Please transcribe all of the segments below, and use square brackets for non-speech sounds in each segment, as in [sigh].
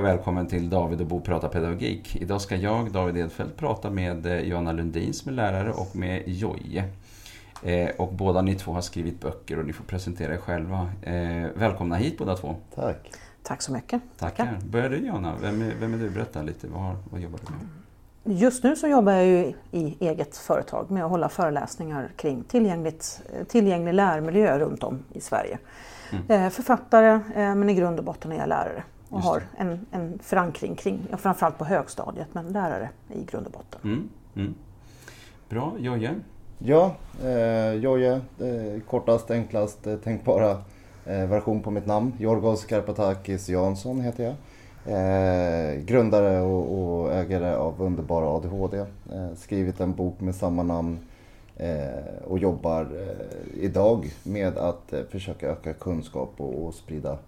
och välkommen till David och Bo pratar pedagogik. Idag ska jag, David Edfeldt, prata med eh, Johanna Lundin som är lärare och med Joje. Eh, och båda ni två har skrivit böcker och ni får presentera er själva. Eh, välkomna hit båda två. Tack. Tack så mycket. Tackar. Börjar du Johanna, vem är, vem är du? Berätta lite, vad, vad jobbar du med? Just nu så jobbar jag ju i eget företag med att hålla föreläsningar kring tillgängligt, tillgänglig lärmiljö runt om i Sverige. Mm. Författare, men i grund och botten är jag lärare och har en, en förankring kring, framförallt på högstadiet, men lärare i grund och botten. Mm, mm. Bra, Jojje? Ja, eh, Jojje, eh, kortast, enklast eh, tänkbara eh, version på mitt namn. Jorgos Karpatakis Jansson heter jag. Eh, grundare och, och, ägare av Underbara ADHD. Eh, skrivit en bok med samma namn eh, och jobbar eh, idag med att försöka öka kunskap och, och sprida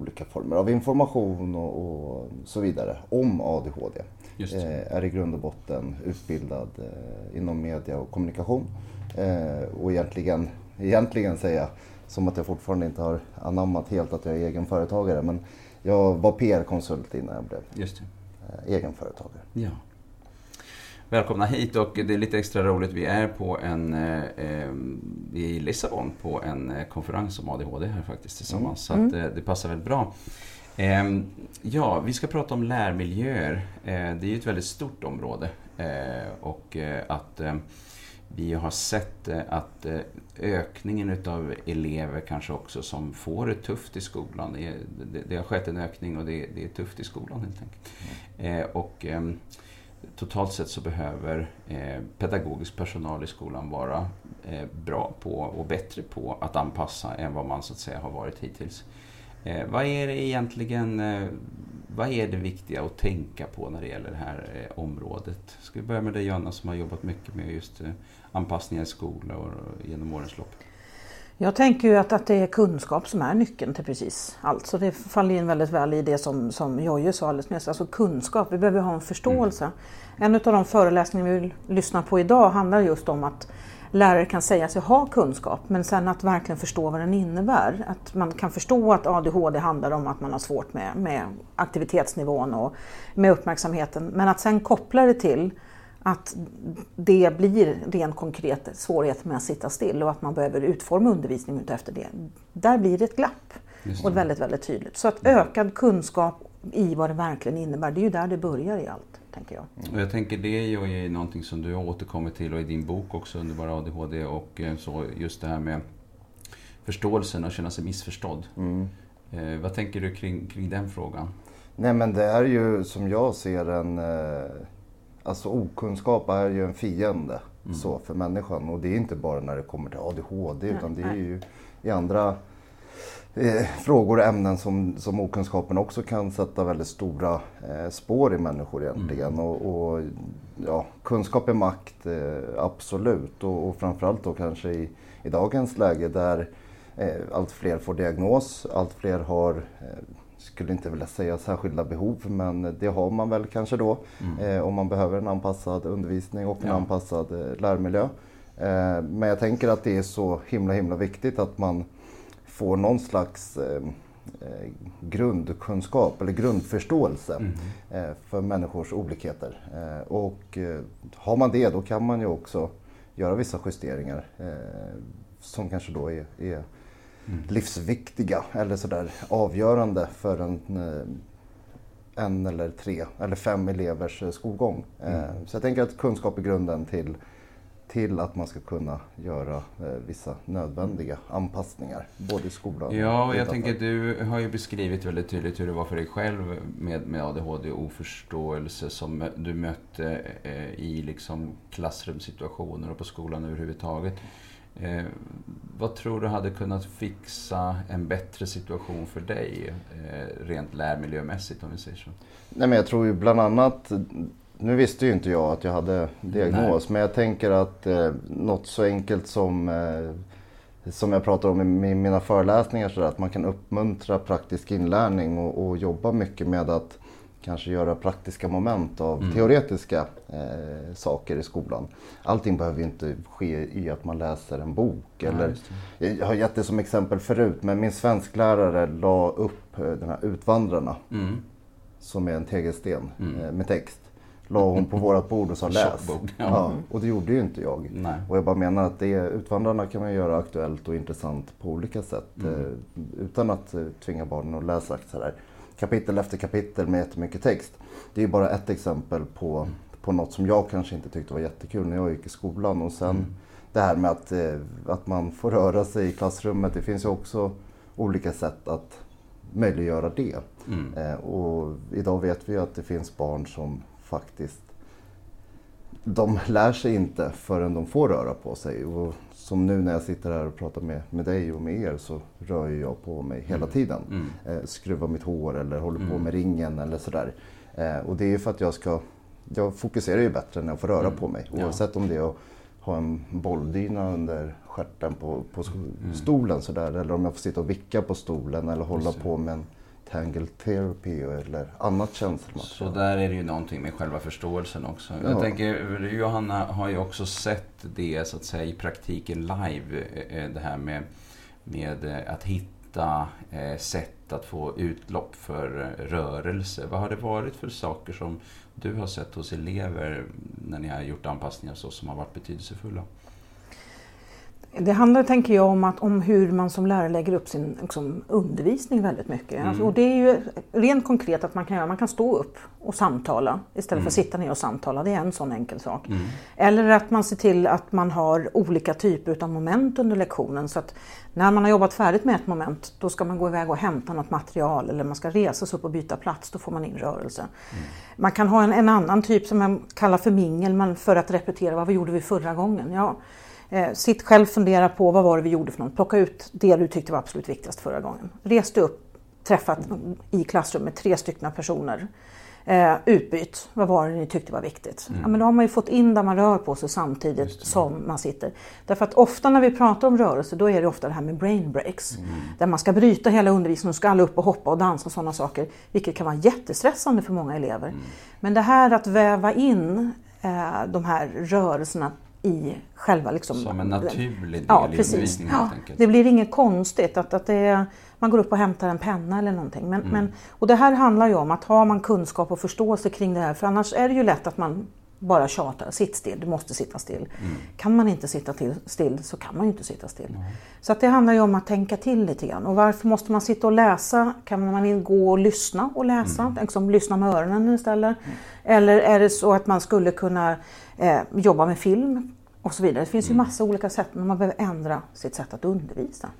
olika former av information och, och, så vidare om ADHD. Eh, är i grund och botten utbildad eh, inom media och kommunikation. Eh, och egentligen, egentligen säga, som att jag fortfarande inte har anammat helt att jag är egen företagare, men jag var PR-konsult innan jag blev Just eh, egenföretagare. Ja. Välkomna hit och det är lite extra roligt. Vi är på en, eh, eh i Lissabon på en eh, konferens om ADHD här faktiskt tillsammans. Mm. Så att, eh, det passar väldigt bra. Eh, ja, vi ska prata om lärmiljöer. Eh, det är ju ett väldigt stort område. och att vi har sett att ökningen utav elever kanske också som får det tufft i skolan. Det, det, det har skett en ökning och det, det, är tufft i skolan helt enkelt. Mm. och, ehm, totalt sett så behöver eh, pedagogisk personal i skolan vara eh, bra på och bättre på att anpassa än vad man så att säga har varit hittills. Eh, vad är det egentligen, eh, vad är det viktiga att tänka på när det gäller det här eh, området? Ska vi börja med dig Jonna som har jobbat mycket med just eh, anpassningar i skolor genom årens lopp? Jag tänker ju att, att det är kunskap som är nyckeln till precis allt. Så det faller in väldigt väl i det som, som Jojje sa alldeles nyss. Alltså kunskap, vi behöver ha en förståelse. Mm. En av de föreläsningar vi vill lyssna på idag handlar just om att lärare kan säga sig ha kunskap men sen att verkligen förstå vad den innebär. Att man kan förstå att ADHD handlar om att man har svårt med, med aktivitetsnivån och med uppmärksamheten. Men att sen koppla det till att det blir rent konkret svårigheter med att sitta still och att man behöver utforma undervisning efter det. Där blir det ett glapp. Det. Och väldigt, väldigt tydligt. Så att ökad kunskap i vad det verkligen innebär, det är ju där det börjar i allt. Tänker jag. Och jag tänker det är ju någonting som du har återkommit till och i din bok också, Underbara ADHD och eh, så just det här med förståelsen och känna sig missförstådd. Mm. Eh, vad tänker du kring, kring den frågan? Nej men det är ju som jag ser en eh Alltså okunskap är ju en fiende mm. så, för människan. Och det är inte bara när det kommer till ADHD nej, utan det är ju i andra eh, frågor och ämnen som, som okunskapen också kan sätta väldigt stora eh, spår i människor egentligen. Mm. Och, och, ja, kunskap är makt, eh, absolut. Och, och framförallt då kanske i, i dagens läge där eh, allt fler får diagnos, allt fler har eh, skulle inte vilja säga särskilda behov, men det har man väl kanske då mm. eh, om man behöver en anpassad undervisning och en ja. anpassad eh, lärmiljö. Eh, men jag tänker att det är så himla himla viktigt att man får någon slags eh, eh, grundkunskap eller grundförståelse mm. Eh, för människors olikheter. och har man det då kan man ju också göra vissa justeringar som kanske då är, är mm. livsviktiga eller sådär avgörande för en, eh, en eller tre eller fem elevers eh, skolgång. Mm. Eh, så jag tänker att kunskap är grunden till, till att man ska kunna göra vissa nödvändiga anpassningar, både i skolan Ja, och jag tänker att du har ju beskrivit väldigt tydligt hur det var för dig själv med, med ADHD och oförståelse som du mötte i liksom klassrumssituationer och på skolan överhuvudtaget. Eh, vad tror du hade kunnat fixa en bättre situation för dig eh, rent lärmiljömässigt om vi säger så? Nej, men jag tror ju bland annat, nu visste ju inte jag att jag hade diagnos, Nej. men jag tänker att eh, något så enkelt som eh, som jag pratar om i mina föreläsningar, så att man kan uppmuntra praktisk inlärning och, och jobba mycket med att kanske göra praktiska moment av mm. teoretiska eh, saker i skolan. Allting behöver ju inte ske i att man läser en bok. Ja, eller, jag har gett det som exempel förut, men min svensklärare la upp eh, den här Utvandrarna. Mm. som är en tegelsten Mm. eh, med text. La hon på vårat bord och sa läs. Ja, och det gjorde ju inte jag. Nej. Och jag bara menar att det, Utvandrarna kan man göra aktuellt och intressant på olika sätt. Mm. Eh, utan att eh, tvinga barnen att läsa så här, kapitel efter kapitel med jättemycket text. Det är ju bara ett exempel på, på något som jag kanske inte tyckte var jättekul när jag gick i skolan. Och sen Mm. det här med att, eh, att man får röra sig i klassrummet. Det finns ju också olika sätt att möjliggöra det. Mm. Eh, och idag vet vi ju att det finns barn som faktiskt de lär sig inte förrän de får röra på sig. Och som nu när jag sitter här och pratar med, med dig och med er så rör jag på mig hela tiden. Mm. Eh, skruvar mitt hår eller håller på Mm. med ringen eller sådär. Eh, och det är ju för att jag ska, jag fokuserar ju bättre när jag får röra Mm. på mig. Ja. Oavsett om det är att ha en bolldyna under stjärten på, på Mm. stolen sådär. Eller om jag får sitta och vicka på stolen eller hålla på med en tangle therapy eller annat Så känslomaterial. där är det ju någonting med själva förståelsen också. Jag Ja. tänker, Johanna har ju också sett det så att säga i praktiken live. eh, Det här med, med eh, att hitta eh, sätt att få utlopp för eh, rörelse. Vad har det varit för saker som du har sett hos elever när ni har gjort anpassningar så som har varit betydelsefulla? Det handlar, tänker jag, om, att, om hur man som lärare lägger upp sin liksom, undervisning väldigt mycket. Mm. Alltså, och det är ju rent konkret att man kan göra, man kan stå upp och samtala istället för att sitta ner och samtala. Det är en sån enkel sak. Mm. Eller att man ser till att man har olika typer av moment under lektionen. Så att när man har jobbat färdigt med ett moment, då ska man gå iväg och hämta något material eller man ska resa sig upp och byta plats, då får man in rörelse. Man kan ha en, en annan typ som man kallar för mingel, men för att repetera vad vi gjorde vi förra gången. Ja, eh, sitt själv, fundera på vad var det vi gjorde för något. Plocka ut det du tyckte var absolut viktigast förra gången. Res dig upp, träffat i klassrummet tre stycken personer. Eh, utbyt, vad var det ni tyckte var viktigt? Ja, men då har man ju fått in där man rör på sig samtidigt som man sitter. Därför att ofta när vi pratar om rörelse då är det ofta det här med brain breaks. Där man ska bryta hela undervisningen och ska alla upp och hoppa och dansa och sådana saker. Vilket kan vara jättestressande för många elever. Men det här att väva in eh, de här rörelserna i själva liksom, Som en naturlig del Ja, i undervisningen Ja, helt enkelt. det blir inget konstigt att, att är, man går upp och hämtar en penna eller någonting. Men, Mm. men, och det här handlar ju om att har man kunskap och förståelse kring det här, för annars är det ju lätt att man bara tjatar, sitt still, du måste sitta still. Mm. Kan man inte sitta till, still så kan man ju inte sitta still. Så att det handlar ju om att tänka till lite grann. Och varför måste man sitta och läsa? Kan man inte gå och lyssna och läsa? Mm. Liksom lyssna med öronen istället? Eller är det så att man skulle kunna eh, jobba med film och så vidare? Det finns ju Mm. massa olika sätt, men man behöver ändra sitt sätt att undervisa.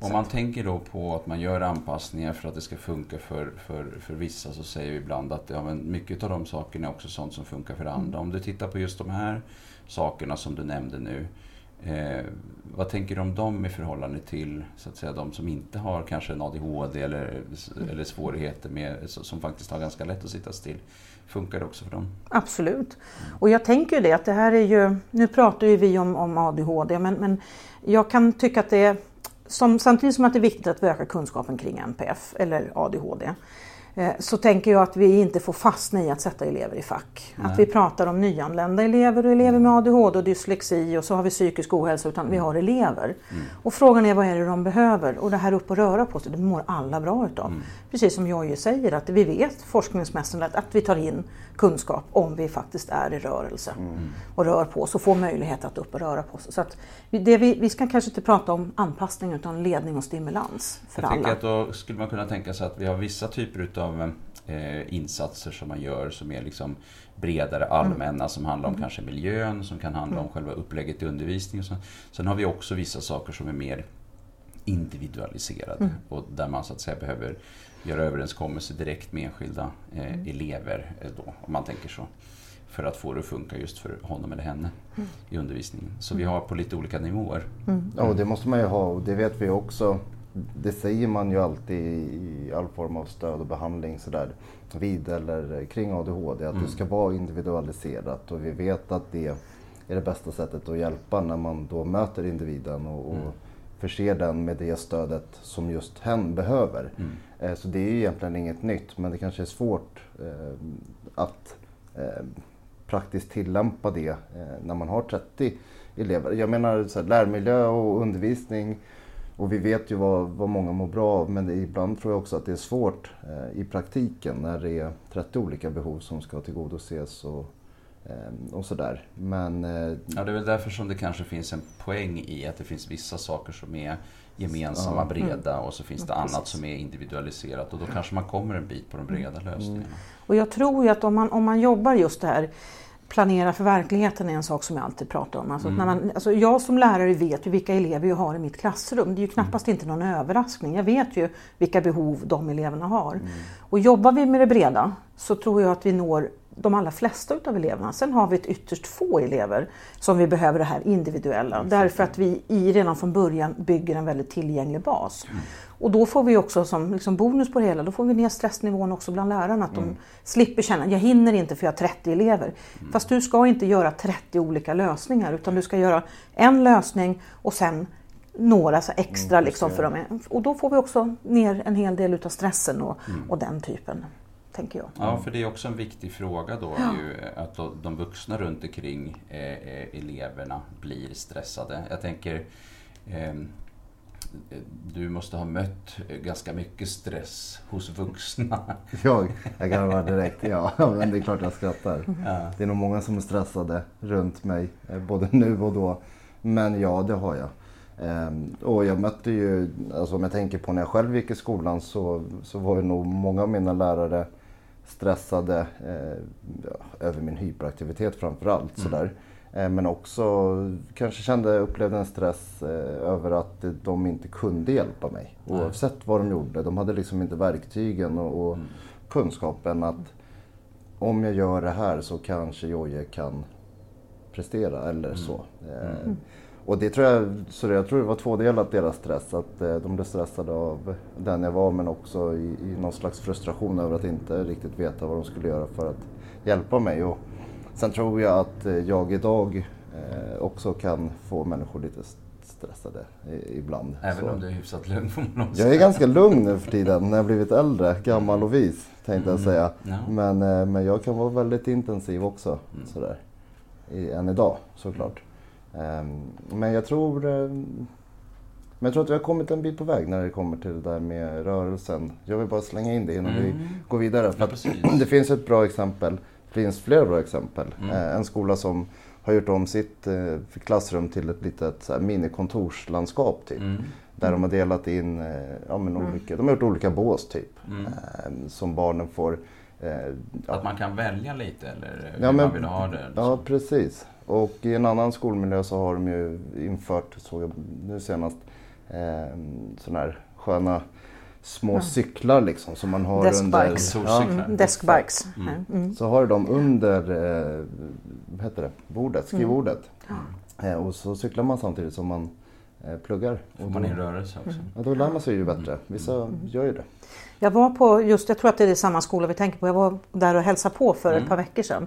Om man tänker då på att man gör anpassningar för att det ska funka för, för, för vissa så säger vi ibland att ja, men mycket av de sakerna är också sånt som funkar för andra. Om du tittar på just de här sakerna som du nämnde nu. Eh, vad tänker du om dem i förhållande till så att säga, de som inte har kanske en ADHD eller, eller svårigheter med, som faktiskt har ganska lätt att sitta still? Funkar det också för dem? Absolut. Och jag tänker ju det att det här är ju, nu pratar ju vi om, om ADHD, men, men jag kan tycka att det är, som, samtidigt som att det är viktigt att vi ökar kunskapen kring NPF eller ADHD, eh, så tänker jag att vi inte får fastna i att sätta elever i fack. Nej. Att vi pratar om nyanlända elever och elever med ADHD och dyslexi och så har vi psykisk ohälsa, utan vi har elever. Och frågan är vad är det de behöver? Och det här upp och röra på sig, det mår alla bra utav. Precis som Jojje säger, att vi vet forskningsmässigt att, att vi tar in kunskap om vi faktiskt är i rörelse och rör på oss och får möjlighet att upp och röra på sig. Så att vi- det vi, vi ska kanske inte prata om anpassning utan ledning och stimulans för Jag tänker alla. att då skulle man kunna tänka sig att vi har vissa typer utav eh, insatser som man gör som är liksom bredare allmänna som handlar om kanske miljön, som kan handla om själva upplägget i undervisningen. och så. Sen har vi också vissa saker som är mer individualiserade och där man så att säga behöver göra överenskommelser direkt med enskilda eh, elever eh, då, om man tänker så. För att få det att funka just för honom eller henne i undervisningen. Så vi har på lite olika nivåer. Ja, och det måste man ju ha och det vet vi också. Det säger man ju alltid i all form av stöd och behandling sådär vid eller kring ADHD att det ska vara individualiserat och vi vet att det är det bästa sättet att hjälpa när man då möter individen och, och förser den med det stödet som just hen behöver. Eh, Så det är ju egentligen inget nytt men det kanske är svårt eh, att eh, praktiskt tillämpa det när man har 30 elever. Jag menar så här, lärmiljö och undervisning Och vi vet ju vad, vad många mår bra av men ibland tror jag också att det är svårt eh, i praktiken när det är 30 olika behov som ska tillgodoses och, eh, och sådär. Men, eh, ja, det är väl därför som det kanske finns en poäng i att det finns vissa saker som är gemensamma, breda och så finns det annat som är individualiserat. Och då kanske man kommer en bit på de breda lösningarna. Och jag tror ju att om man, om man jobbar just det här planera för verkligheten är en sak som jag alltid pratar om. Alltså, när man, alltså jag som lärare vet ju vilka elever jag har i mitt klassrum. Det är ju knappast inte någon överraskning. Jag vet ju vilka behov de eleverna har. Och jobbar vi med det breda så tror jag att vi når de allra flesta utav eleverna. Sen har vi ett ytterst få elever som vi behöver det här individuella. Därför att vi i redan från början bygger en väldigt tillgänglig bas. Och då får vi också som liksom bonus på det hela, då får vi ner stressnivån också bland lärarna. Att de slipper känna, jag hinner inte för jag har 30 elever. Fast du ska inte göra 30 olika lösningar utan du ska göra en lösning och sen några så extra liksom för dem. Och då får vi också ner en hel del utav stressen och, och den typen. Tänker jag. Ja, för det är också en viktig fråga då ju, att de vuxna runt omkring eh, eh, eleverna blir stressade. Jag tänker eh, du måste ha mött ganska mycket stress hos vuxna. [laughs] Jag, jag kan vara direkt, ja. [laughs] Men det är klart jag skrattar. Ja. Det är nog många som är stressade runt mig, eh, både [laughs] nu och då. Men ja, det har jag. Ehm, och jag mötte ju, alltså om jag tänker på när jag själv gick i skolan så, så var ju nog många av mina lärare stressade eh, över min hyperaktivitet framförallt. Sådär. Eh, men också kanske kände, upplevde en stress eh, över att de inte kunde hjälpa mig. Oavsett vad de gjorde. De hade liksom inte verktygen och, och kunskapen att om jag gör det här så kanske Jojje kan prestera eller så. Och det tror jag, så jag tror det var tvådelat deras stress. Att eh, de blev stressade av den jag var men också i, i någon slags frustration över att inte riktigt veta vad de skulle göra för att hjälpa mig. Och sen tror jag att eh, jag idag eh, också kan få människor lite stressade i, ibland. Även Så- om du är hyfsat lugn får man nog jag är ganska lugn nu för tiden när jag blivit äldre, gammal och vis tänkte jag säga. Ja. Men, eh, men jag kan vara väldigt intensiv också, sådär. I, än idag såklart. Ehm, men jag tror eh, men jag tror att vi har kommit en bit på väg när det kommer till det där med rörelsen. Jag vill bara slänga in det innan vi går vidare. För Ja, [clears throat] det finns ett bra exempel. Det finns flera bra exempel. Mm. Eh, En skola som har gjort om sitt eh, klassrum till ett litet minikontorslandskap typ. Mm. Där de har delat in, ja, men olika, de har gjort olika bås typ. Mm. Eh, Som barnen får, eh, ja, Att man kan välja lite eller hur Ja, men- man vill ha det. ja liksom. precis. Och i en annan skolmiljö så har de ju infört, såg jag nu senast, eh, sådana här sköna små cyklar liksom som man har under... Deskbikes. Solcyklar. Mm, deskbikes. Mm. Mm. Så har de under eh, vad heter det? bordet, skrivbordet. Eh, och så cyklar man samtidigt som man eh, pluggar. Och man då, in rörelse också. ja, då lär man sig ju bättre. Vissa gör ju det. Jag var på, just, jag tror att det är samma skola vi tänker på, jag var där och hälsade på för ett par veckor sedan.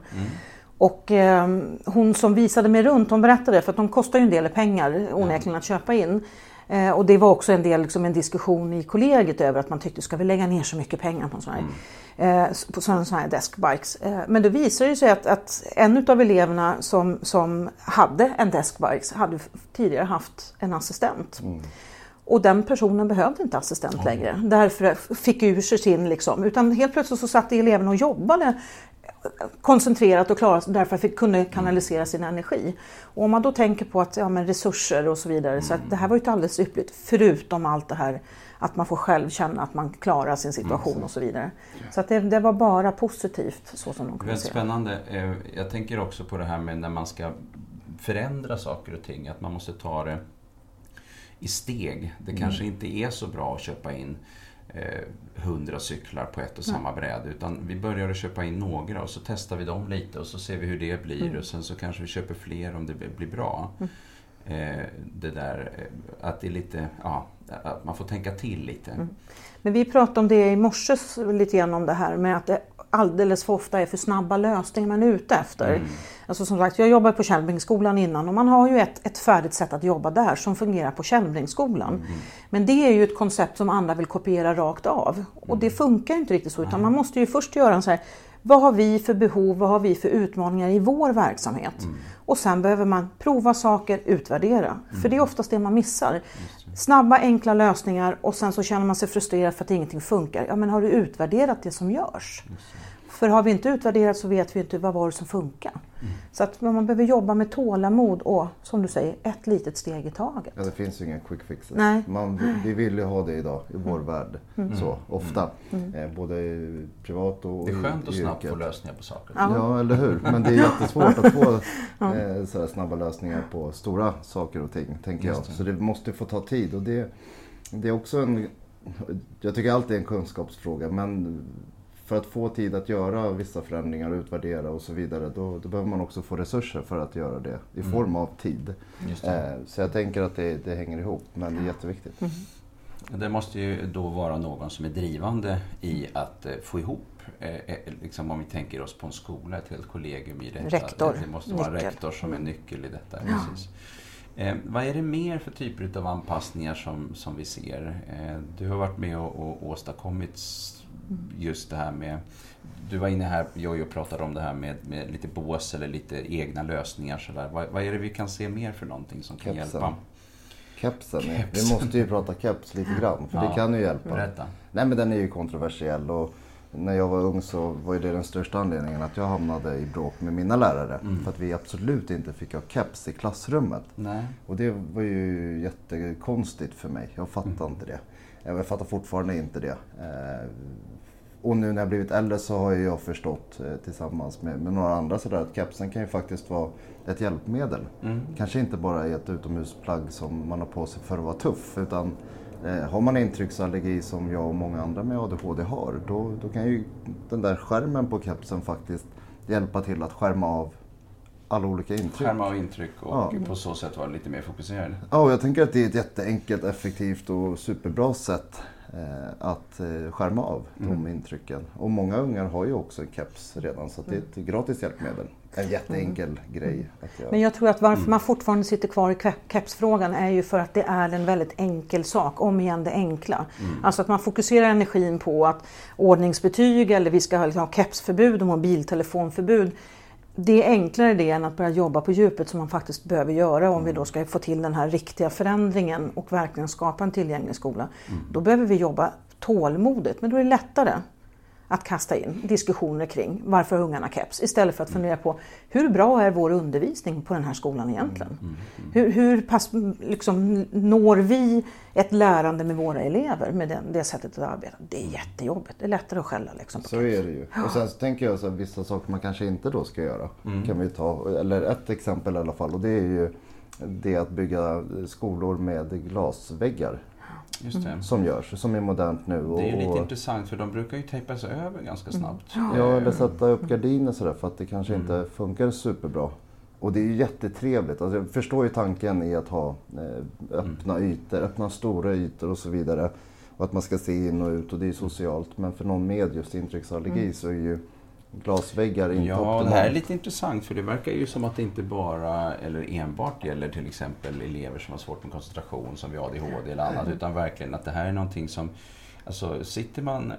Och eh, hon som visade mig runt, hon berättade, för att de kostar ju en del pengar onekligen att köpa in. Eh, och det var också en del liksom, en diskussion i kollegiet över att man tyckte, ska vi lägga ner så mycket pengar på sån här, eh, på sådana här deskbikes? Eh, men då visade det sig att, att en av eleverna som, som hade en deskbikes hade tidigare haft en assistent. Och den personen behövde inte assistent längre. Därför fick ur sig sin liksom. Utan helt plötsligt så satt eleven och jobbade koncentrerat och klarat därför att vi kunde kanalisera sin energi. Och om man då tänker på att ja, men resurser och så vidare. Så att det här var ju inte alldeles ypperligt. Förutom allt det här att man får själv känna att man klarar sin situation och så vidare. Så att det, det var bara positivt så som de kunde Väldigt spännande. Eh, Jag tänker också på det här med när man ska förändra saker och ting, att man måste ta det i steg. Det kanske inte är så bra att köpa in hundra cyklar på ett och samma bräde. Utan vi börjar att köpa in några och så testar vi dem lite och så ser vi hur det blir och sen så kanske vi köper fler om det blir bra. Eh, det där eh, att det är lite, ja, att man får tänka till lite. Men vi pratade om det i morse lite grann om det här med att det alldeles för ofta är för snabba lösningar man är ute efter. Alltså som sagt, jag jobbade på Källbringsskolan innan och man har ju ett, ett färdigt sätt att jobba där som fungerar på Källbringsskolan. Men det är ju ett koncept som andra vill kopiera rakt av. Och det funkar ju inte riktigt så utan man måste ju först göra en så här vad har vi för behov, vad har vi för utmaningar i vår verksamhet? Och sen behöver man prova saker, utvärdera. För det är oftast det man missar. Snabba enkla lösningar och sen så känner man sig frustrerad för att ingenting funkar. Ja men har du utvärderat det som görs? För har vi inte utvärderat så vet vi inte vad var det som funkar. Mm. Så att man behöver jobba med tålamod och som du säger, ett litet steg i taget. Ja, det finns ju inga quick fixes. Nej. Man, vi vill ju ha det idag i vår mm. värld. Mm. Så, ofta. Mm. Eh, både privat och Det är skönt att snabbt få lösningar på saker. Ja. ja. eller hur. Men det är jättesvårt att få [laughs] eh, så snabba lösningar på stora saker och ting, tänker jag. Så det måste få ta tid. Och det, det är också en jag tycker alltid är en kunskapsfråga men för att få tid att göra vissa förändringar, utvärdera och så vidare, då, då behöver man också få resurser för att göra det i mm. form av tid. Eh, så jag tänker att det, det, hänger ihop, men det är jätteviktigt. Mm. Det måste ju då vara någon som är drivande i att eh, få ihop, eh, eh liksom om vi tänker oss på en skola, ett helt kollegium i detta. Rektor. Det måste vara nyckel. rektor som är nyckel i detta. Ja. Precis. Eh, vad är det mer för typer av anpassningar som, som vi ser? Eh, du har varit med och, och åstadkommit just det här med du var inne här Jojje och pratade om det här med, med, lite bås eller lite egna lösningar. Så där. Vad, vad, är det vi kan se mer för någonting som kan Kepsen. hjälpa? Kepsen. Kepsen. Vi måste ju prata keps lite grann för ja, det kan ju hjälpa. Berätta. Nej men den är ju kontroversiell och när jag var ung så var det den största anledningen att jag hamnade i bråk med mina lärare. Mm. För att vi absolut inte fick ha keps i klassrummet. Nej. Och det var ju jättekonstigt för mig. Jag fattade mm. inte det. Jag fattar fortfarande inte det. Eh, och nu när jag blivit äldre så har jag förstått eh, tillsammans med, med, några andra sådär att kepsen kan ju faktiskt vara ett hjälpmedel. Mm. Kanske inte bara ett utomhusplagg som man har på sig för att vara tuff utan eh, har man intrycksallergi som jag och många andra med ADHD har då, då kan ju den där skärmen på kepsen faktiskt hjälpa till att skärma av alla olika intryck. Skärma av intryck och ja. på så sätt vara lite mer fokuserad. Ja, och jag tänker att det är ett jätteenkelt, effektivt och superbra sätt Eh, att eh, skärma av mm. de intrycken. Och många ungar har ju också keps redan så det är ett gratis hjälpmedel. En jätteenkel mm. grej att göra. Men jag tror att varför mm. man fortfarande sitter kvar i kepsfrågan är ju för att det är en väldigt enkel sak, om igen det enkla. Mm. Alltså att man fokuserar energin på att ordningsbetyg eller vi ska ha liksom kepsförbud och mobiltelefonförbud det är enklare det än att börja jobba på djupet som man faktiskt behöver göra om mm. vi då ska få till den här riktiga förändringen och verkligen skapa en tillgänglig skola. Mm. Då behöver vi jobba tålmodigt, men då är det lättare att kasta in diskussioner kring varför ungarna keps istället för att fundera på hur bra är vår undervisning på den här skolan egentligen? Mm, mm, mm. Hur, hur pass liksom, når vi ett lärande med våra elever med den, det sättet att arbeta? Det är jättejobbigt, det är lättare att skälla. Liksom, så keps. är det ju. Och sen så tänker jag att vissa saker man kanske inte då ska göra. Mm. Kan vi ta, eller ett exempel i alla fall och det är ju det att bygga skolor med glasväggar. Som görs, som är modernt nu. Det är ju lite intressant för de brukar ju tejpas över ganska mm. snabbt. Mm. Ja, eller sätta upp gardiner sådär för att det kanske mm. inte funkar superbra. Och det är ju jättetrevligt. Alltså jag förstår ju tanken i att ha eh, öppna mm. ytor, öppna stora ytor och så vidare. Och att man ska se in och ut och det är socialt. Men för någon med just intrycksallergi mm. så är ju glasväggar inte Ja, det här är lite intressant för det verkar ju som att det inte bara eller enbart gäller till exempel elever som har svårt med koncentration som vid ADHD eller annat [laughs] utan verkligen att det här är någonting som Alltså sitter man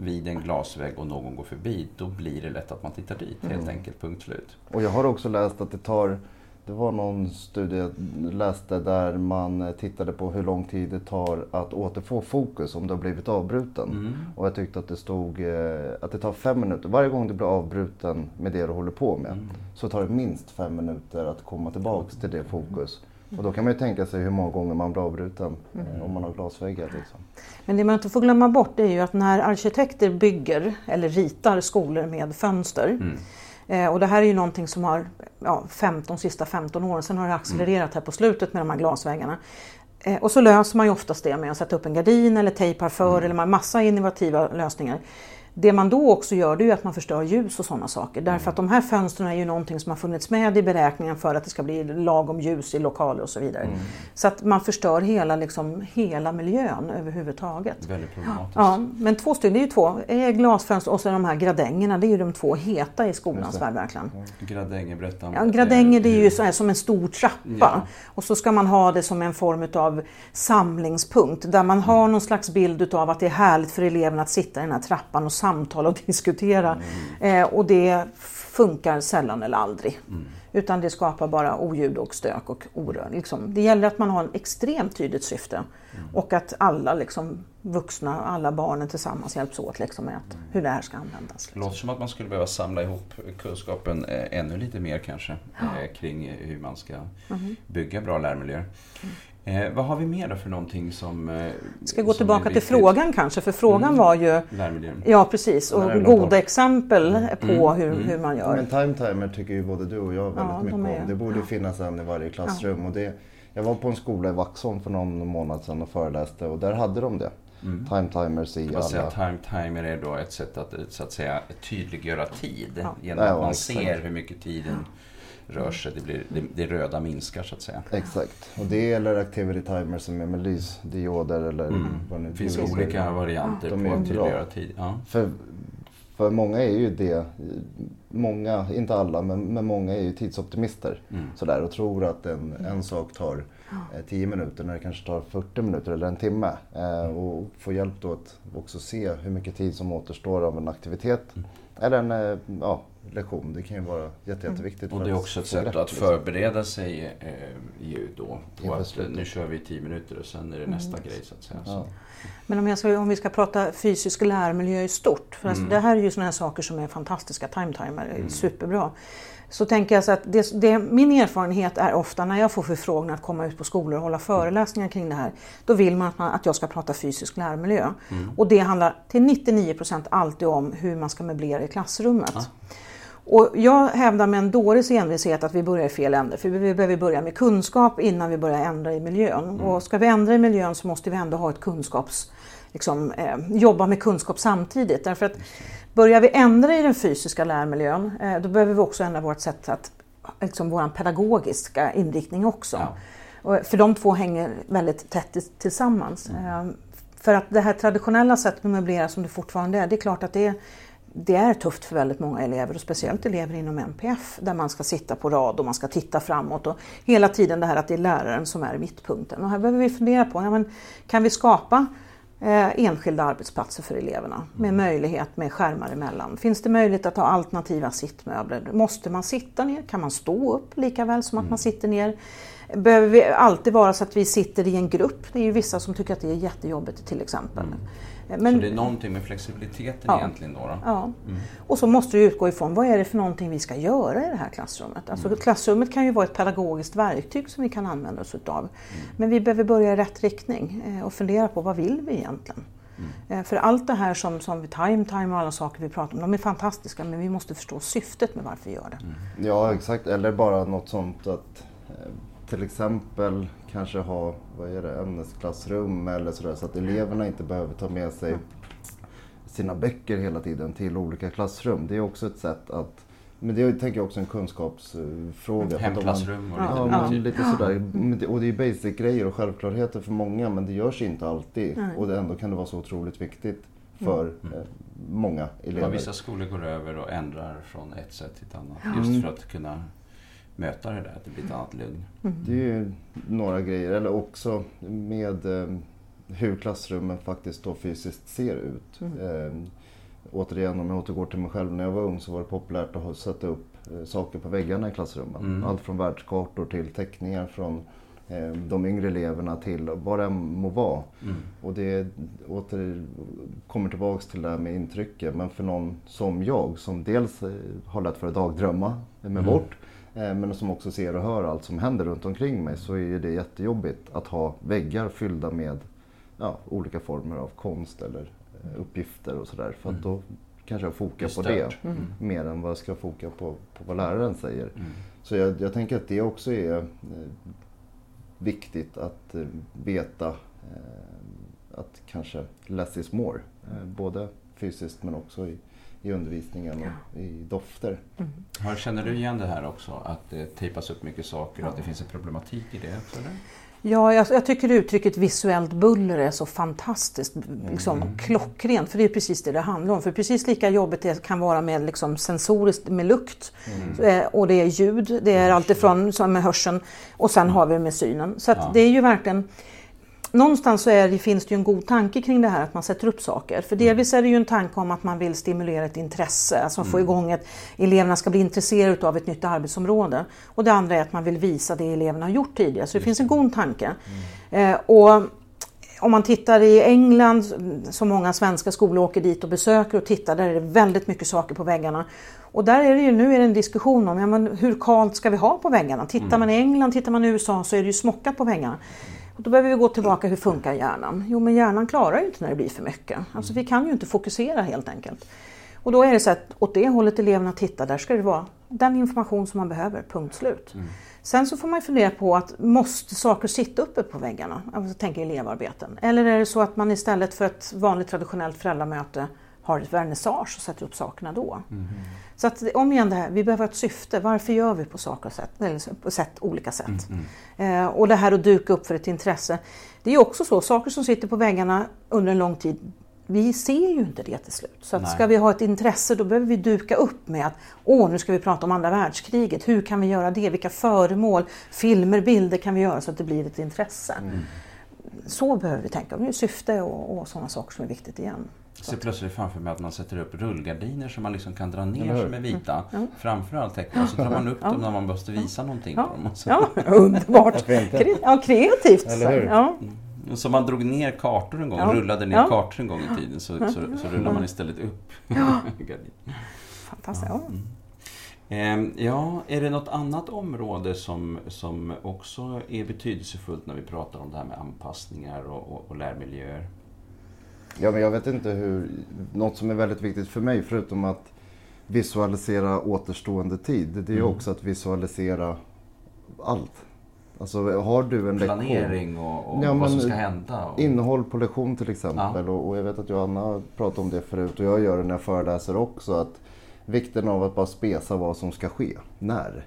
vid en glasvägg och någon går förbi då blir det lätt att man tittar dit helt mm. enkelt, punkt slut. Och jag har också läst att det tar det var någon studie jag läste där man tittade på hur lång tid det tar att återfå fokus om du har blivit avbruten. Mm. Och jag tyckte att det stod eh, att det tar fem minuter. Varje gång du blir avbruten med det du håller på med mm. så tar det minst fem minuter att komma tillbaks till det fokus. Och då kan man ju tänka sig hur många gånger man blir avbruten mm. om man har glasväggar. Liksom. Men det man inte får glömma bort är ju att när arkitekter bygger eller ritar skolor med fönster mm Eh, och det här är ju någonting som har ja, 15, sista 15 åren, sen har det accelererat här på slutet med de här glasväggarna. Eh, och så löser man ju oftast det med att sätta upp en gardin eller tejpar för mm. eller massa innovativa lösningar. Det man då också gör det är att man förstör ljus och sådana saker. Därför att de här fönstren är ju någonting som har funnits med i beräkningen för att det ska bli lagom ljus i lokaler och så vidare. Mm. Så att man förstör hela, liksom, hela miljön överhuvudtaget. Väldigt problematiskt. Ja, men två stycken, det är ju två. Glasfönster och så de här gradängerna, det är ju de två heta i skolans värld verkligen. Gradänger, berätta Ja, gradänger det är ju så här, som en stor trappa. Ja. Och så ska man ha det som en form av samlingspunkt där man har någon slags bild av att det är härligt för eleverna att sitta i den här trappan och samtala och [laughs] diskutera. Mm. Eh, och det funkar sällan eller aldrig. Mm. Utan det skapar bara oljud och stök och orör. Liksom. Det gäller att man har ett extremt tydligt syfte mm. och att alla liksom, vuxna, alla barnen tillsammans hjälps åt liksom, med att, hur det här ska användas. Det låter som att man skulle behöva samla ihop kunskapen eh, ännu lite mer kanske ja. eh, kring hur man ska mm. bygga bra lärmiljöer. Eh, vad har vi mer då för någonting som... Eh, Ska gå tillbaka till frågan kanske, för frågan mm. var ju... Lärmiljön. Ja precis, och goda exempel mm. på mm. Hur, mm. hur man gör. Men time timer tycker ju både du och jag väldigt ja, mycket de om. Det borde finnas en i varje klassrum. Ja. Och det, jag var på en skola i Vaxholm för någon månad sedan och föreläste och där hade de det. Mm. Time timers i alla... Säga, time timer är då ett sätt att, så att säga, tydliggöra tid. Ja. Genom att man ser hur mycket tiden rör sig. Det, blir, det, det röda minskar så att säga. Exakt. Och det gäller activity timers som är med lysdioder eller mm. vad nu Det finns olika varianter De på att tillgöra tid. Ja. För, för många är ju det, många, inte alla, men, men många är ju tidsoptimister. Mm. Sådär, och tror att en, en sak tar eh, 10 minuter när det kanske tar 40 minuter eller en timme. Eh, och få hjälp då att också se hur mycket tid som återstår av en aktivitet. Mm. Eller en, eh, ja, lektion. Det kan ju vara jätte, jätteviktigt. Och det är också ett sätt rätt, att liksom. förbereda sig eh, ju då. På att, nu kör vi tio minuter och sen är det nästa mm. grej så att säga. Ja. Men om, ska, om, vi ska prata fysisk lärmiljö i stort. För alltså, mm. alltså, det här är ju sådana här saker som är fantastiska. Time timer är mm. superbra. Så tänker jag så att det, det, min erfarenhet är ofta när jag får förfrågningar att komma ut på skolor och hålla föreläsningar kring det här. Då vill man att, man, att jag ska prata fysisk lärmiljö. Mm. Och det handlar till 99% alltid om hur man ska möblera i klassrummet. Ja. Och jag hävdar med en dåres envishet att vi börjar i fel ände. För vi behöver börja med kunskap innan vi börjar ändra i miljön. Mm. Och ska vi ändra i miljön så måste vi ändå ha ett kunskaps... Liksom, eh, jobba med kunskap samtidigt. Därför att börjar vi ändra i den fysiska lärmiljön eh, då behöver vi också ändra vårt sätt att... Liksom vår pedagogiska inriktning också. Ja. Och, för de två hänger väldigt tätt tillsammans. Mm. Eh, för att det här traditionella sättet att möblera som det fortfarande är, det är klart att det är det är tufft för väldigt många elever och speciellt elever inom MPF där man ska sitta på rad och man ska titta framåt och hela tiden det här att det är läraren som är mittpunkten. Och här behöver vi fundera på, ja, men kan vi skapa eh, enskilda arbetsplatser för eleverna med mm. möjlighet med skärmar emellan? Finns det möjlighet att ha alternativa sittmöbler? Måste man sitta ner? Kan man stå upp lika väl som att man mm. sitter ner? Behöver vi alltid vara så att vi sitter i en grupp? Det är ju vissa som tycker att det är jättejobbigt till exempel. Mm. Men, så det är någonting med flexibiliteten ja, egentligen då? då? Ja. Mm. Och så måste du utgå ifrån vad är det för någonting vi ska göra i det här klassrummet? Alltså mm. Klassrummet kan ju vara ett pedagogiskt verktyg som vi kan använda oss utav. Mm. Men vi behöver börja i rätt riktning eh, och fundera på vad vill vi egentligen? Mm. Eh, för allt det här som, som time, time och alla saker vi pratar om, de är fantastiska men vi måste förstå syftet med varför vi gör det. Mm. Ja exakt, eller bara något sånt att eh, till exempel kanske ha vad är det, ämnesklassrum eller sådär så att eleverna inte behöver ta med sig sina böcker hela tiden till olika klassrum. Det är också ett sätt att men det tänker jag också en kunskapsfråga. Hemklassrum och lite, ja, ja. Men lite sådär. Och det är basic-grejer och självklarheter för många men det görs inte alltid. Nej. Och ändå kan det vara så otroligt viktigt för mm. eh, många elever. Ja, vissa skolor går över och ändrar från ett sätt till ett annat. Just för att kunna möta det där, att det blir ett annat lugn. Mm. Det är ju några grejer, eller också med eh, hur klassrummen faktiskt då fysiskt ser ut. Mm. Eh, återigen, om jag återgår till mig själv, när jag var ung så var det populärt att sätta upp eh, saker på väggarna i klassrummen. Mm. Allt från världskartor till teckningar från eh, de yngre eleverna till vad det må vara. Mm. Och det åter, kommer tillbaks till det här med intrycket. Men för någon som jag som dels eh, har lätt för att dagdrömma med mm. bort men som också ser och hör allt som händer runt omkring mig så är det jättejobbigt att ha väggar fyllda med ja, olika former av konst eller eh, uppgifter och sådär. För att mm. då kanske jag fokar på det mm. mer än vad jag ska foka på, på vad läraren säger. Mm. Så jag, jag, tänker att det också är eh, viktigt att eh, veta eh, att kanske less is more. Eh, både fysiskt men också i, i undervisningen och i dofter. Mm. känner du igen det här också? Att det tejpas upp mycket saker och att det finns en problematik i det? Också, Ja, jag, jag, tycker uttrycket visuellt buller är så fantastiskt liksom, mm. klockrent. För det är precis det det handlar om. För precis lika jobbigt det kan vara med liksom, sensoriskt, med lukt. Mm. Eh, och det är ljud, det är allt ifrån som med hörseln och sen har vi med synen. Så ja. det är ju verkligen någonstans så det, finns det ju en god tanke kring det här att man sätter upp saker. För delvis är det ju en tanke om att man vill stimulera ett intresse, alltså mm. få igång att eleverna ska bli intresserade av ett nytt arbetsområde. Och det andra är att man vill visa det eleverna har gjort tidigare, så det finns en god tanke. Mm. Eh, och om man tittar i England, så många svenska skolor åker dit och besöker och tittar, där är det väldigt mycket saker på väggarna. Och där är det ju, nu är det en diskussion om ja, men hur kallt ska vi ha på väggarna? Tittar mm. man i England, tittar man i USA så är det ju smockat på väggarna. Och då behöver vi gå tillbaka, hur funkar hjärnan? Jo men hjärnan klarar ju inte när det blir för mycket. Alltså vi kan ju inte fokusera helt enkelt. Och då är det så att åt det hållet eleverna tittar, där ska det vara den information som man behöver, punkt slut. Mm. Sen så får man fundera på att måste saker sitta uppe på väggarna? Jag tänker elevarbeten. Eller är det så att man istället för ett vanligt traditionellt föräldramöte har ett vernissage och sätter upp sakerna då. Mm. Så att om igen det här, vi behöver ett syfte. Varför gör vi på saker och sätt, eller på sätt, olika sätt? Mm. Eh, och det här att duka upp för ett intresse. Det är också så, saker som sitter på väggarna under en lång tid, vi ser ju inte det till slut. Så att ska vi ha ett intresse då behöver vi duka upp med att åh, nu ska vi prata om andra världskriget. Hur kan vi göra det? Vilka föremål, filmer, bilder kan vi göra så att det blir ett intresse? Mm. Så behöver vi tänka. Det är syfte och, och sådana saker som är viktigt igen. Jag ser plötsligt framför mig att man sätter upp rullgardiner som man liksom kan dra ner som är vita mm. framför all tecknen. Så drar man upp dem när man måste visa någonting ja. på dem. Ja, underbart! ja, kreativt! Eller hur? Ja. Mm. Så man drog ner kartor en gång, ja. rullade ner ja. kartor en gång i tiden så, så, så rullar man istället upp ja. Fantastiskt. Ja. Mm. Ehm, ja, är det något annat område som, som också är betydelsefullt när vi pratar om det här med anpassningar och, och, och lärmiljöer? Ja, men jag vet inte hur... Något som är väldigt viktigt för mig, förutom att visualisera återstående tid, det är ju mm. också att visualisera allt. Alltså har du en Planering lektion, och, och ja, vad som ska hända. Och... Innehåll på lektion till exempel. Ja. Och, och, jag vet att Johanna pratat om det förut och jag gör det när jag föreläser också. Att vikten av att bara spesa vad som ska ske. När.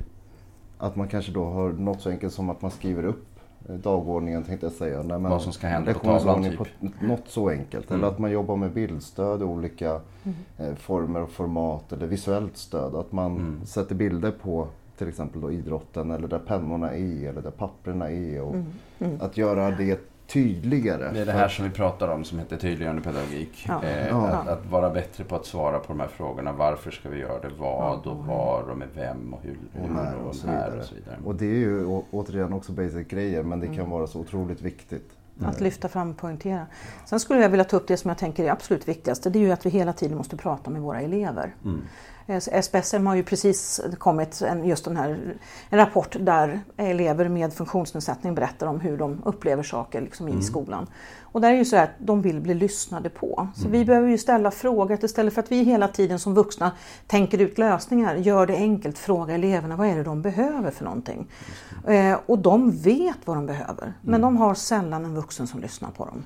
Att man kanske då har något så enkelt som att man skriver upp dagordningen tänkte jag säga. Nej, men Vad som ska hända på tavlan typ? På något så enkelt. Mm. Eller att man jobbar med bildstöd i olika mm. eh, former och format. Eller visuellt stöd. Att man mm. sätter bilder på till exempel då idrotten eller där pennorna är eller där papperna är. Och mm. Mm. Att göra det tydligare. Det är det här som vi pratar om som heter tydliggörande pedagogik. Ja. Eh, ja. Att, att, vara bättre på att svara på de här frågorna. Varför ska vi göra det? Vad och var och med vem och hur, och, när och, och, så när och så vidare. Och det är ju återigen också basic grejer men det kan mm. vara så otroligt viktigt. Att lyfta fram och poängtera. Sen skulle jag vilja ta upp det som jag tänker är absolut viktigaste. Det är ju att vi hela tiden måste prata med våra elever. Mm. SPSM har ju precis kommit en, just den här, en rapport där elever med funktionsnedsättning berättar om hur de upplever saker liksom mm. i skolan. Och där är ju så att de vill bli lyssnade på. Så mm. vi behöver ju ställa frågor istället för att vi hela tiden som vuxna tänker ut lösningar. Gör det enkelt, fråga eleverna vad är det de behöver för någonting. Eh, och de vet vad de behöver men mm. de har sällan en vuxen som lyssnar på dem.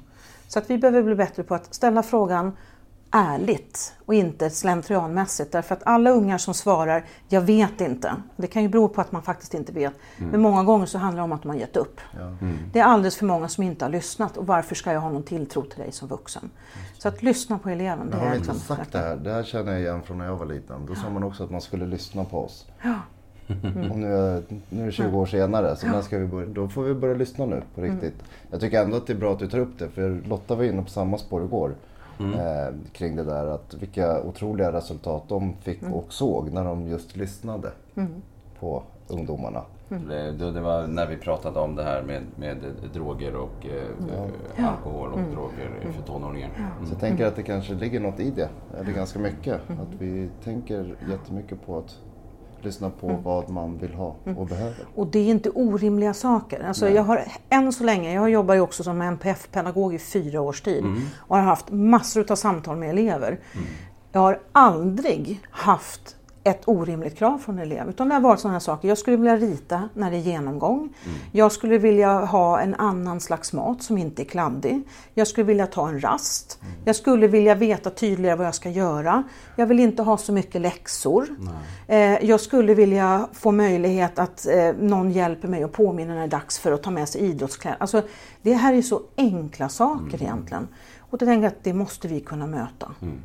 Så att vi behöver bli bättre på att ställa frågan ärligt och inte slentrianmässigt. Därför att alla ungar som svarar ”jag vet inte”, det kan ju bero på att man faktiskt inte vet. Mm. Men många gånger så handlar det om att har gett upp. Ja. Mm. Det är alldeles för många som inte har lyssnat och varför ska jag ha någon tilltro till dig som vuxen? Så att lyssna på eleven. Det har vi liksom inte sagt det här? Det här känner jag igen från när jag var liten. Då sa man också att man skulle lyssna på oss. Ja. Mm. Och nu är, nu är det 20 år senare så ja. ska vi börja, då får vi börja lyssna nu på riktigt. Mm. Jag tycker ändå att det är bra att du tar upp det för Lotta var inne på samma spår igår mm. Eh, kring det där. Att vilka otroliga resultat de fick mm. och såg när de just lyssnade mm. på ungdomarna. Mm. Det, det, var när vi pratade om det här med, med droger och eh, ja. alkohol och mm. droger för tonåringar. Mm. Så jag tänker att det kanske ligger något i det, eller ganska mycket. Att vi tänker jättemycket på att lyssna på mm. vad man vill ha och mm. behöver. Och det är inte orimliga saker. Alltså jag har än så länge, jag jobbar ju också som NPF-pedagog i fyra års tid mm. och har haft massor av samtal med elever. Mm. Jag har aldrig haft ett orimligt krav från en elev. Utan det har varit sådana saker. Jag skulle vilja rita när det är genomgång. Mm. Jag skulle vilja ha en annan slags mat som inte är kladdig. Jag skulle vilja ta en rast. Mm. Jag skulle vilja veta tydligare vad jag ska göra. Jag vill inte ha så mycket läxor. Eh, jag skulle vilja få möjlighet att eh, någon hjälper mig och påminner när det är dags för att ta med sig idrottskläder. Alltså, det här är så enkla saker mm. egentligen. Och det tänker jag att det måste vi kunna möta mm.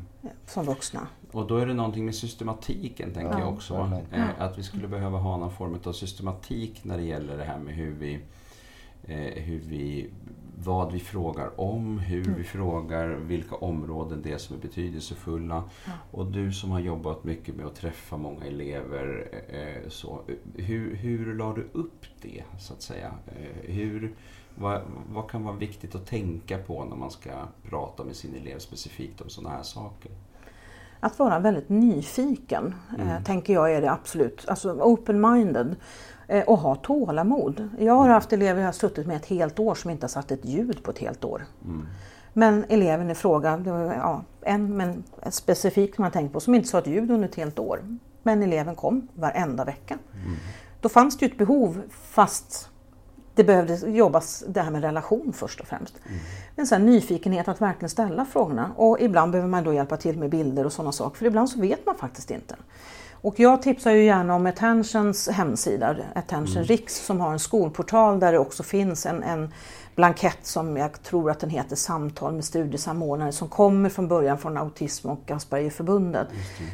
som vuxna. Och då är det någonting med systematiken tänker ja, jag också. Ja, eh, att vi skulle behöva ha någon form av systematik när det gäller det här med hur vi eh, hur vi, vad vi frågar om, hur Mm. vi frågar, vilka områden det är som är betydelsefulla. Och du som har jobbat mycket med att träffa många elever, eh, så, hur, hur la du upp det så att säga? Eh, hur, vad, vad kan vara viktigt att tänka på när man ska prata med sin elev specifikt om sådana här saker? Att vara väldigt nyfiken, eh, tänker jag är det absolut. Alltså open-minded. Eh, och ha tålamod. Jag har haft elever jag har suttit med ett helt år som inte har satt ett ljud på ett helt år. Men eleven i fråga, det var ja, en men specifik som jag tänkt på, som inte sa ett ljud under ett helt år. Men eleven kom varenda vecka. Då fanns det ju ett behov fast det behövde jobbas det här med relation först och främst. En sån här nyfikenhet att verkligen ställa frågorna. Och ibland behöver man då hjälpa till med bilder och sådana saker. För ibland så vet man faktiskt inte. Och jag tipsar ju gärna om Attentions hemsida, Attention Riks, som har en skolportal där det också finns en, en blankett som jag tror att den heter Samtal med studiesamordnare som kommer från början från Autism och Aspergerförbundet.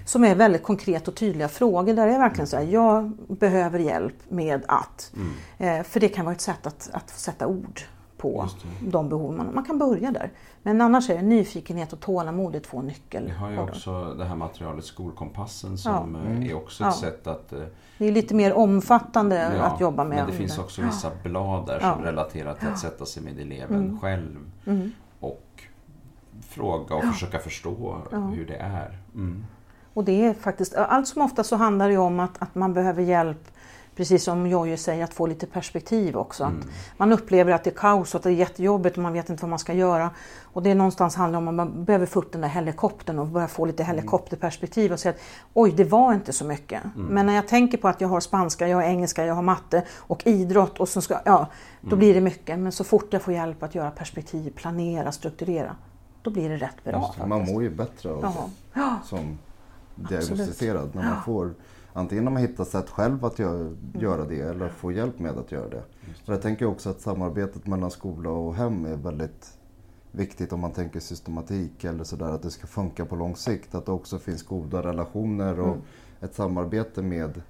Som är väldigt konkret och tydliga frågor där jag verkligen säger jag behöver hjälp med att. Eh, för det kan vara ett sätt att, att sätta ord på de behov man Man kan börja där. Men annars är det nyfikenhet och tålamod är två nyckel. Vi har ju också det här materialet Skolkompassen som eh, är också ett Ja. sätt att eh, Det är lite mer omfattande Ja, att jobba med. Men det finns också vissa blad där som Ja. Mm. relaterar till att sätta sig med eleven själv och fråga och försöka förstå hur det är. Mm. Och det är faktiskt, allt som ofta så handlar det om att, att man behöver hjälp, precis som Jojje säger, att få lite perspektiv också. Att man upplever att det är kaos och att det är jättejobbigt och man vet inte vad man ska göra. Och det är någonstans handlar om att man behöver få upp den där helikoptern och börja få lite helikopterperspektiv och säga att oj, det var inte så mycket. Men när jag tänker på att jag har spanska, jag har engelska, jag har matte och idrott och så ska, ja, då blir det mycket. Men så fort jag får hjälp att göra perspektiv, planera, strukturera, då blir det rätt bra. Man faktiskt. mår ju bättre av. Ja. som diagnostiserad. När man får, antingen när man hittar sätt själv att göra, göra det eller får hjälp med att göra det. För jag tänker också att samarbetet mellan skola och hem är väldigt viktigt om man tänker systematik eller sådär att det ska funka på lång sikt. Att det också finns goda relationer och ett samarbete med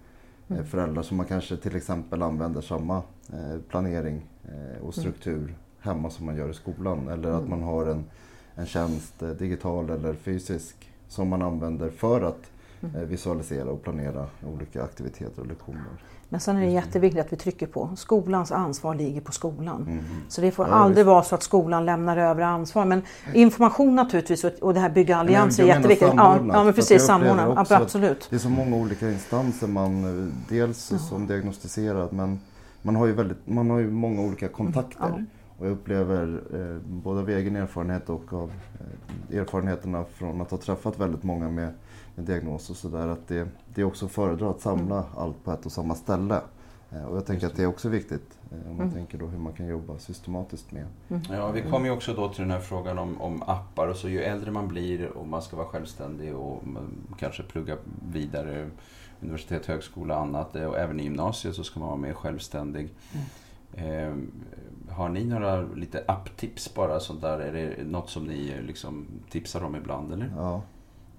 eh, föräldrar som man kanske till exempel använder samma eh, planering eh, och struktur hemma som man gör i skolan. Eller att man har en, en tjänst, digital eller fysisk, som man använder för att eh, visualisera och planera olika aktiviteter och lektioner. Men sen är det jätteviktigt att vi trycker på skolans ansvar ligger på skolan. Så det får Ja, aldrig visst. vara så att skolan lämnar över ansvar. Men information naturligtvis och- det här bygga allianser är jätteviktigt. Ja, ja men precis, jag upplever samordna. också Ja, att absolut. Det är så många olika instanser man, eh, dels som diagnostiserad men man har ju, väldigt, man har ju många olika kontakter. Ja. Och jag upplever, eh, både av egen erfarenhet och av eh, erfarenheterna från att ha träffat väldigt många med, med diagnos och sådär, att det, det är också att föredra att samla Mm. allt på ett och samma ställe. Eh, och jag tänker att det är också viktigt eh, om Mm. man tänker då hur man kan jobba systematiskt med. Ja, vi kommer ju också då till den här frågan om, om appar. Och så ju äldre man blir och man ska vara självständig och mm, kanske plugga vidare, universitet, högskola och annat. eh, Och även i gymnasiet så ska man vara mer självständig. Eh, har ni några lite apptips bara sånt där? Är det något som ni liksom tipsar om ibland eller? Ja,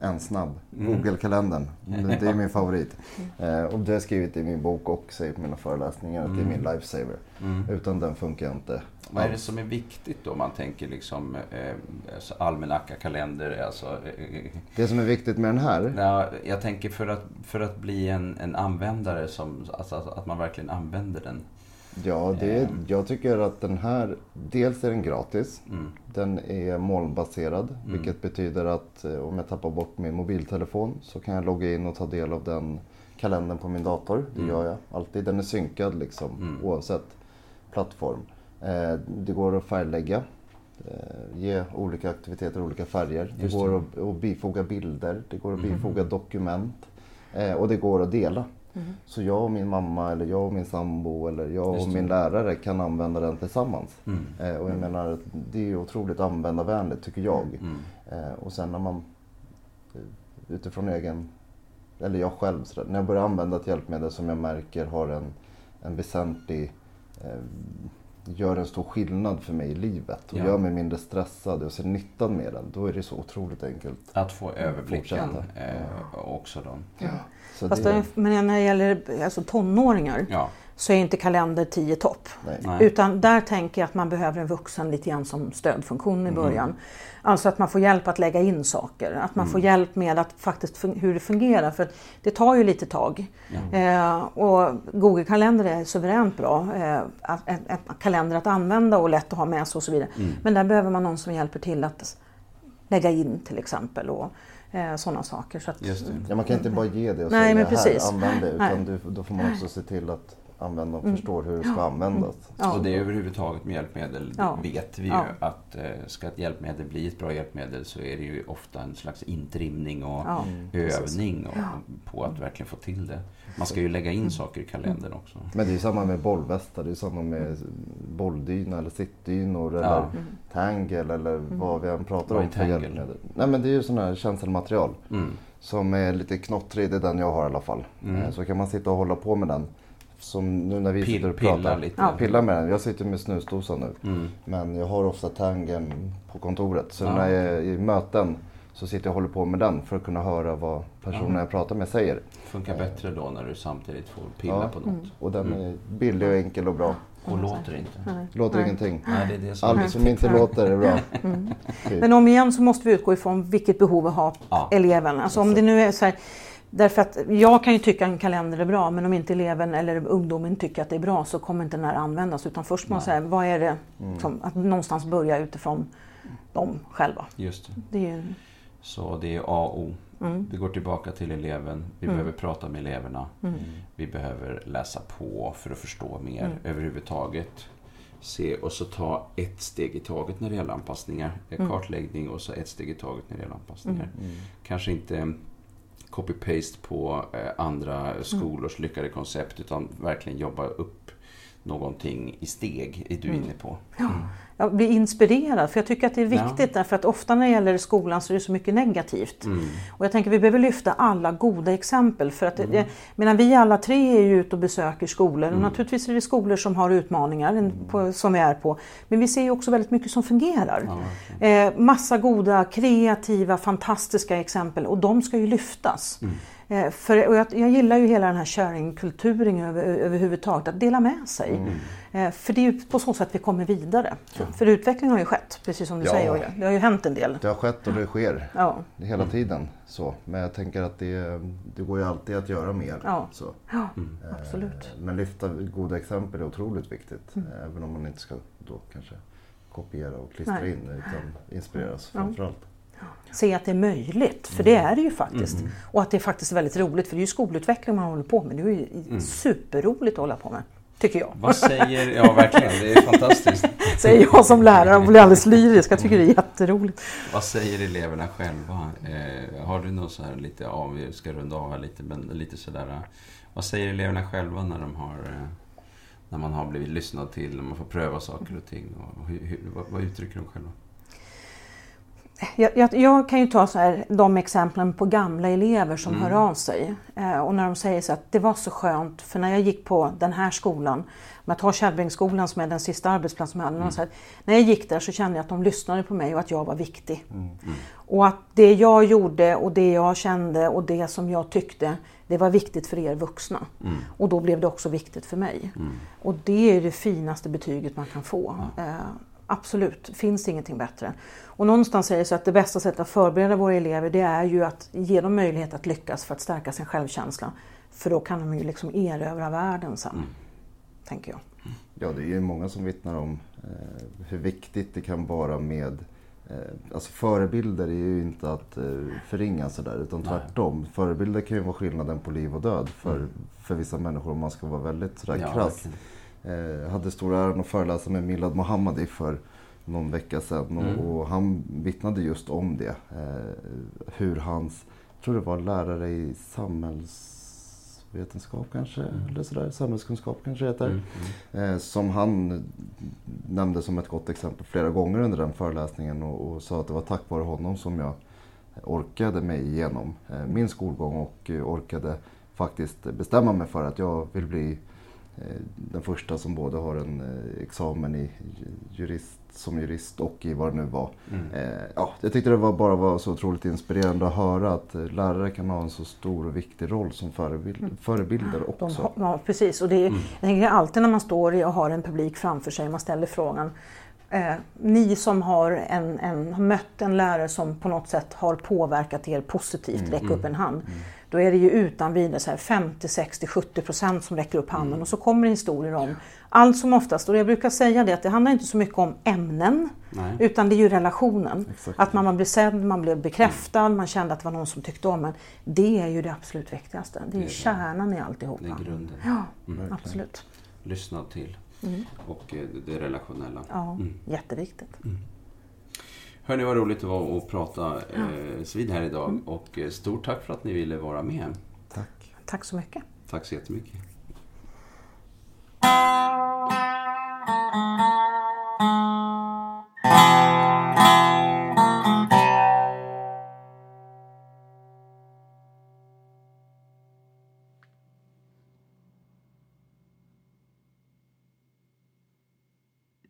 en snabb. Mm. Google-kalendern. Det det är min [laughs] favorit. Eh, och det har jag skrivit i min bok och säger på mina föreläsningar att det är min lifesaver. Mm. Utan den funkar jag inte. Vad är det som är viktigt då? om Man tänker liksom eh, alltså almanacka, kalender, alltså... Eh, Det som är viktigt med den här, Ja, jag tänker för att, för att bli en, en användare, som, alltså att att man verkligen använder den. Ja, det, är- Ehm. jag tycker att den här, dels är den gratis. Mm. Den är molnbaserad, vilket betyder att eh, om jag tappar bort min mobiltelefon så kan jag logga in och ta del av den kalendern på min dator. Det gör jag alltid. Den är synkad liksom, oavsett plattform. Eh, det går att färglägga, eh, ge olika aktiviteter olika färger. Det Just går att, att bifoga bilder, det går att bifoga dokument eh, och det går att dela. Så jag och min mamma eller jag och min sambo eller jag och min lärare kan använda den tillsammans. Mm. Eh, och jag menar, det är otroligt användarvänligt tycker jag. Mm. Eh, och sen när man eh, utifrån egen, eller jag själv, där, när jag börjar använda ett hjälpmedel som jag märker har en, en väsentlig, eh, gör en stor skillnad för mig i livet och Ja. gör mig mindre stressad och ser nyttan med den, då är det så otroligt enkelt. Att få överblicken eh, också då. Så Fast det, men när det gäller alltså tonåringar Ja, så är inte kalender 10 topp. Nej. Nej. Utan där tänker jag att man behöver en vuxen lite grann som stödfunktion i Mm. början. Alltså att man får hjälp att lägga in saker, att man får Mm. hjälp med att faktiskt hur det fungerar. För det tar ju lite tag. Eh, och Google kalender är suveränt bra. Eh, att- en, en kalender att använda och lätt att ha med sig och så vidare. Mm. Men där behöver man någon som hjälper till att lägga in till exempel och eh, sådana saker. Så att, Just det. Ja, man kan inte bara ge det och Nej, säga men här, precis. använd det. Nej. Utan du, då får man också se till att användaren förstår hur det ska användas. Ja. Och det är överhuvudtaget med hjälpmedel Ja. vet vi ju att eh, ska ett hjälpmedel bli ett bra hjälpmedel så är det ju ofta en slags intrimning och Ja, övning och, på att verkligen få till det. Man ska ju lägga Mm. in saker i kalendern också. Men det är ju samma med bollvästar, det är samma med bolldyna eller sittdynor Ja. eller tangle eller Mm. vad vi än pratar Vad är om för tangle? hjälpmedel. Nej men det är ju sådana här känselmaterial Mm. som är lite knottrig, det är den jag har i alla fall. Mm. Eh, Så kan man sitta och hålla på med den. Som nu när vi Pill- sitter och pilla pratar. lite. Ja. Pilla med den. Jag sitter med snusdosan nu. Mm. Men jag har ofta tangen på kontoret. Så Ja, när jag är i möten så sitter jag och håller på med den för att kunna höra vad personen Ja. jag pratar med säger. Funkar bättre då när du samtidigt får pilla Ja. på något. Och den Mm. är billig och enkel och bra. Och låter inte. Låter Nej. ingenting. Nej, det är det som Allt som inte låter är bra. Typ. Men om igen så måste vi utgå ifrån vilket behov har Ja. eleven. Alltså om det nu är så här, därför att jag kan ju tycka en kalender är bra men om inte eleven eller ungdomen tycker att det är bra så kommer inte den här användas utan först måste man säga vad är det, som, att någonstans börja utifrån dem själva. Just det. Det är Så det är A och O. mm, Vi går tillbaka till eleven. Vi Mm. behöver prata med eleverna. mm, Vi behöver läsa på för att förstå mer Mm. överhuvudtaget. Se och så ta ett steg i taget när det gäller anpassningar. Mm. Kartläggning och så ett steg i taget när det gäller anpassningar. Mm. Kanske inte copy-paste på eh, andra Mm. skolors lyckade koncept utan verkligen jobba upp någonting i steg, är du Mm. inne på. ja. Jag blir inspirerad för jag tycker att det är viktigt därför att ofta när det gäller skolan så är det så mycket negativt. Mm. Och jag tänker vi behöver lyfta alla goda exempel. För att, jag menar, vi alla tre är ju ute och besöker skolor och naturligtvis är det skolor som har utmaningar på, som vi är på. Men vi ser ju också väldigt mycket som fungerar. Ja. Eh, massa goda, kreativa, fantastiska exempel och de ska ju lyftas. Eh, för, och jag, jag gillar ju hela den här sharing-kulturen över, överhuvudtaget, att dela med sig. Eh, för det är ju på så sätt vi kommer vidare. För, för utveckling har ju skett, precis som du Ja. säger. Olle. Det har ju hänt en del. Det har skett och det sker Ja, hela tiden. Så. Men jag tänker att det, det går ju alltid att göra mer. Ja. Ja Mm. absolut. Men lyfta goda exempel är otroligt viktigt. Även om man inte ska då kanske kopiera och klistra Nej. in utan inspireras Ja. framförallt. Se att det är möjligt, för det är det ju faktiskt. Mm. Och att det är faktiskt väldigt roligt, för det är ju skolutveckling man håller på med. Det är ju Mm. superroligt att hålla på med, tycker jag. Vad säger, ja verkligen, det är fantastiskt. [laughs] Säger jag som lärare och blir alldeles lyrisk. Jag tycker det är jätteroligt. Vad säger eleverna själva? Eh, har du något så här lite, ja vi ska runda av här lite, men lite sådär. eh, Vad säger eleverna själva när de har, eh, när man har blivit lyssnad till, när man får pröva saker och ting? Och hur, hur, vad, vad uttrycker de själva? Jag, jag, jag kan ju ta så här, de exemplen på gamla elever som Mm. hör av sig. Eh, och när de säger så att det var så skönt, för när jag gick på den här skolan, om jag tar Kärrbringsskolan som är den sista arbetsplatsen jag hade, Mm. så här, när jag gick där så kände jag att de lyssnade på mig och att jag var viktig. Mm. Och att det jag gjorde och det jag kände och det som jag tyckte, det var viktigt för er vuxna. Mm. Och då blev det också viktigt för mig. Mm. Och det är det finaste betyget man kan få. Eh, absolut, finns det ingenting bättre. Och någonstans säger så att det bästa sättet att förbereda våra elever det är ju att ge dem möjlighet att lyckas för att stärka sin självkänsla. För då kan de ju liksom erövra världen sen, Mm. tänker jag. Ja, det är ju många som vittnar om eh, hur viktigt det kan vara med eh, Alltså förebilder är ju inte att eh, förringa sådär utan Nej. tvärtom. Förebilder kan ju vara skillnaden på liv och död för, Mm. för vissa människor om man ska vara väldigt sådär Ja, krass. verkligen. Eh, hade stora äran att föreläsa med Milad Mohammadi för någon vecka sedan Mm. och, och han vittnade just om det. Eh, hur hans, jag tror det var lärare i samhällsvetenskap kanske, Mm. eller sådär, samhällskunskap kanske heter. Mm. Mm. Eh, som han nämnde som ett gott exempel flera gånger under den föreläsningen och, och sa att det var tack vare honom som jag orkade mig igenom eh, min skolgång och eh, orkade faktiskt bestämma mig för att jag vill bli den första som både har en eh, examen i jurist, som jurist och i vad det nu var. Mm. Eh, ja, jag tyckte det var bara var så otroligt inspirerande att höra att eh, lärare kan ha en så stor och viktig roll som förebild, förebilder De, också. har- ja, precis. Och det är, Jag tänker alltid när man står och har en publik framför sig, man ställer frågan eh, ni som har, en, en, har mött en lärare som på något sätt har påverkat er positivt, räck upp en hand. Då är det ju utan vidare så här 50, 60, 70 procent som räcker upp handen och så kommer historier om allt som oftast, och jag brukar säga det att det handlar inte så mycket om ämnen Nej. utan det är ju relationen. Exakt. Att man blev sedd, man blev bekräftad, man kände att det var någon som tyckte om en. Det är ju det absolut viktigaste. Det är Det är kärnan i alltihopa. Det är grunden. Ja, Mm. absolut. Lyssna till. Mm. Och eh, det relationella. Ja, mm. jätteviktigt. Mm. Hörni, vad roligt det var att prata eh, svid här idag. Mm. Och eh, stort tack för att ni ville vara med. Tack. Tack så mycket. Tack så jättemycket. Thank